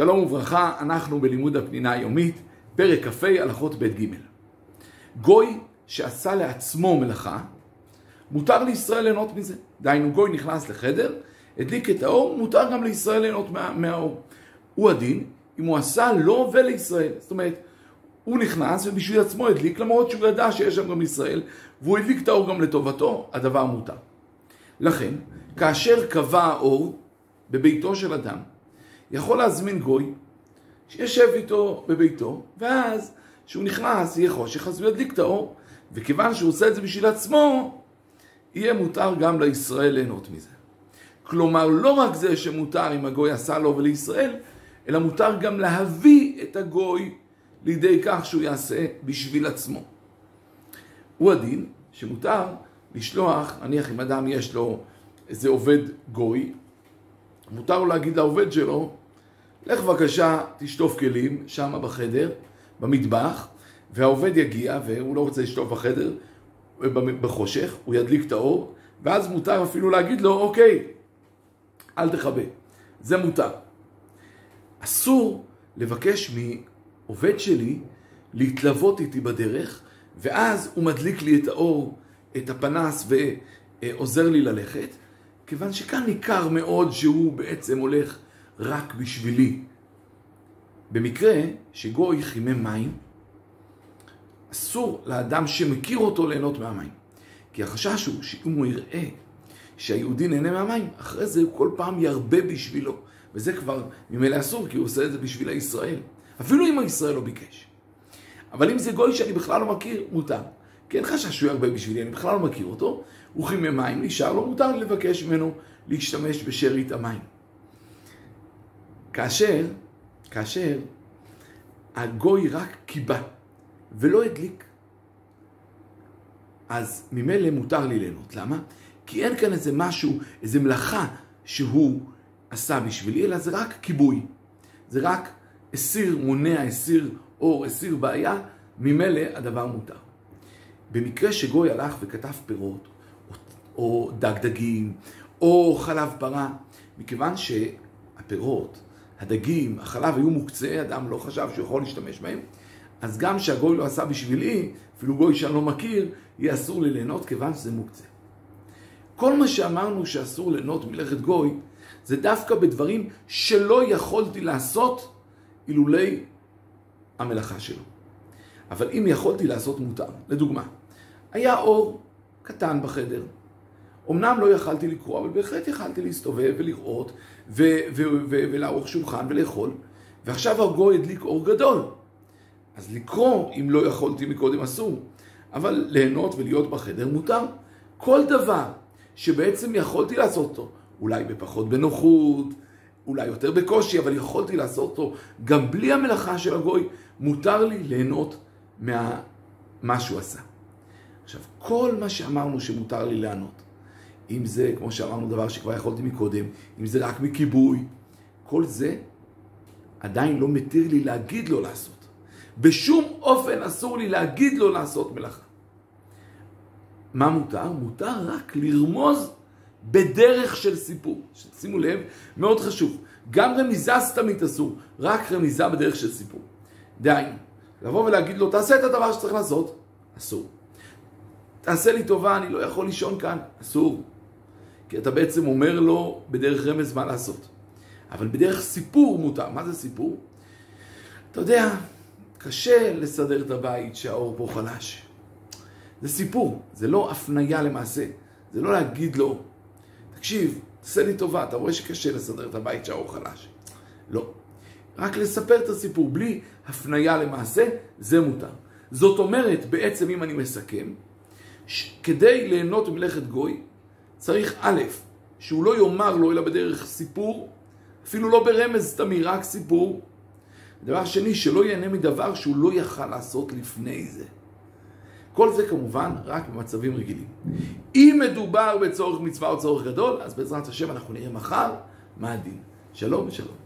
שלום וברכה, אנחנו בלימוד הפנינה היומית, פרק כ"ה, הלכות ב' ג'. גוי שעשה לעצמו מלאכה, מותר לישראל ליהנות מזה. דהיינו, גוי נכנס לחדר, הדליק את האור, מותר גם לישראל ליהנות מה, מהאור. הוא הדין אם הוא עשה לו ולישראל. זאת אומרת, הוא נכנס ובשביל עצמו הדליק, למרות שהוא ידע שיש שם גם ישראל, והוא הדליק את האור גם לטובתו, הדבר מותר. לכן, כאשר קבע האור בביתו של אדם, יכול להזמין גוי שישב איתו בביתו, ואז כשהוא נכנס יהיה חושך, אז הוא ידליק את האור, וכיוון שהוא עושה את זה בשביל עצמו, יהיה מותר גם לישראל ליהנות מזה. כלומר, לא רק זה שמותר אם הגוי עשה לו ולישראל, אלא מותר גם להביא את הגוי לידי כך שהוא יעשה בשביל עצמו. הוא הדין שמותר לשלוח, נניח אם אדם יש לו איזה עובד גוי, מותר לו להגיד לעובד שלו, לך בבקשה תשטוף כלים שם בחדר, במטבח, והעובד יגיע והוא לא רוצה לשטוף בחדר בחושך, הוא ידליק את האור, ואז מותר אפילו להגיד לו, אוקיי, אל תכבה. זה מותר. אסור לבקש מעובד שלי להתלוות איתי בדרך, ואז הוא מדליק לי את האור, את הפנס, ועוזר לי ללכת, כיוון שכאן ניכר מאוד שהוא בעצם הולך רק בשבילי. במקרה שגוי חימם מים, אסור לאדם שמכיר אותו ליהנות מהמים. כי החשש הוא שאם הוא יראה שהיהודי נהנה מהמים, אחרי זה הוא כל פעם ירבה בשבילו. וזה כבר ממילא אסור, כי הוא עושה את זה בשביל הישראל. אפילו אם הישראל לא ביקש. אבל אם זה גוי שאני בכלל לא מכיר, מותר. כי אין חשש שהוא ירבה בשבילי, אני בכלל לא מכיר אותו, הוא חימם מים, נשאר לו, מותר לבקש ממנו להשתמש בשארית המים. כאשר, כאשר הגוי רק קיבה ולא הדליק, אז ממילא מותר לי ליהנות. למה? כי אין כאן איזה משהו, איזה מלאכה שהוא עשה בשבילי, אלא זה רק כיבוי. זה רק הסיר מונע, הסיר אור, הסיר בעיה, ממילא הדבר מותר. במקרה שגוי הלך וכתב פירות, או, או דג דגים, או חלב פרה, מכיוון שהפירות, הדגים, החלב היו מוקצה, אדם לא חשב שהוא יכול להשתמש בהם, אז גם שהגוי לא עשה בשבילי, אפילו גוי שאני לא מכיר, יהיה אסור לי ליהנות כיוון שזה מוקצה. כל מה שאמרנו שאסור ליהנות מלאכת גוי, זה דווקא בדברים שלא יכולתי לעשות אילולי המלאכה שלו. אבל אם יכולתי לעשות מותר, לדוגמה, היה אור קטן בחדר. אמנם לא יכלתי לקרוא, אבל בהחלט יכלתי להסתובב ולראות ולערוך שולחן ולאכול. ועכשיו הגוי הדליק אור גדול. אז לקרוא, אם לא יכולתי מקודם, אסור. אבל ליהנות ולהיות בחדר מותר. כל דבר שבעצם יכולתי לעשות אותו, אולי בפחות בנוחות, אולי יותר בקושי, אבל יכולתי לעשות אותו גם בלי המלאכה של הגוי, מותר לי ליהנות ממה שהוא עשה. עכשיו, כל מה שאמרנו שמותר לי לענות, אם זה, כמו שאמרנו, דבר שכבר יכולתי מקודם, אם זה רק מכיבוי, כל זה עדיין לא מתיר לי להגיד לו לעשות. בשום אופן אסור לי להגיד לו לעשות מלאכה. מה מותר? מותר רק לרמוז בדרך של סיפור. שימו לב, מאוד חשוב. גם רמיזה סתמית אסור, רק רמיזה בדרך של סיפור. דהיינו, לבוא ולהגיד לו, תעשה את הדבר שצריך לעשות, אסור. תעשה לי טובה, אני לא יכול לישון כאן, אסור. כי אתה בעצם אומר לו בדרך רמז מה לעשות. אבל בדרך סיפור מותר. מה זה סיפור? אתה יודע, קשה לסדר את הבית שהאור פה חלש. זה סיפור, זה לא הפניה למעשה. זה לא להגיד לו, תקשיב, תעשה לי טובה, אתה רואה שקשה לסדר את הבית שהאור חלש. לא. רק לספר את הסיפור בלי הפניה למעשה, זה מותר. זאת אומרת, בעצם אם אני מסכם, כדי ליהנות ממלאכת גוי, צריך א', שהוא לא יאמר לו אלא בדרך סיפור, אפילו לא ברמז תמי, רק סיפור. דבר שני, שלא ייהנה מדבר שהוא לא יכל לעשות לפני זה. כל זה כמובן רק במצבים רגילים. אם מדובר בצורך מצווה או צורך גדול, אז בעזרת השם אנחנו נראה מחר מה הדין. שלום ושלום.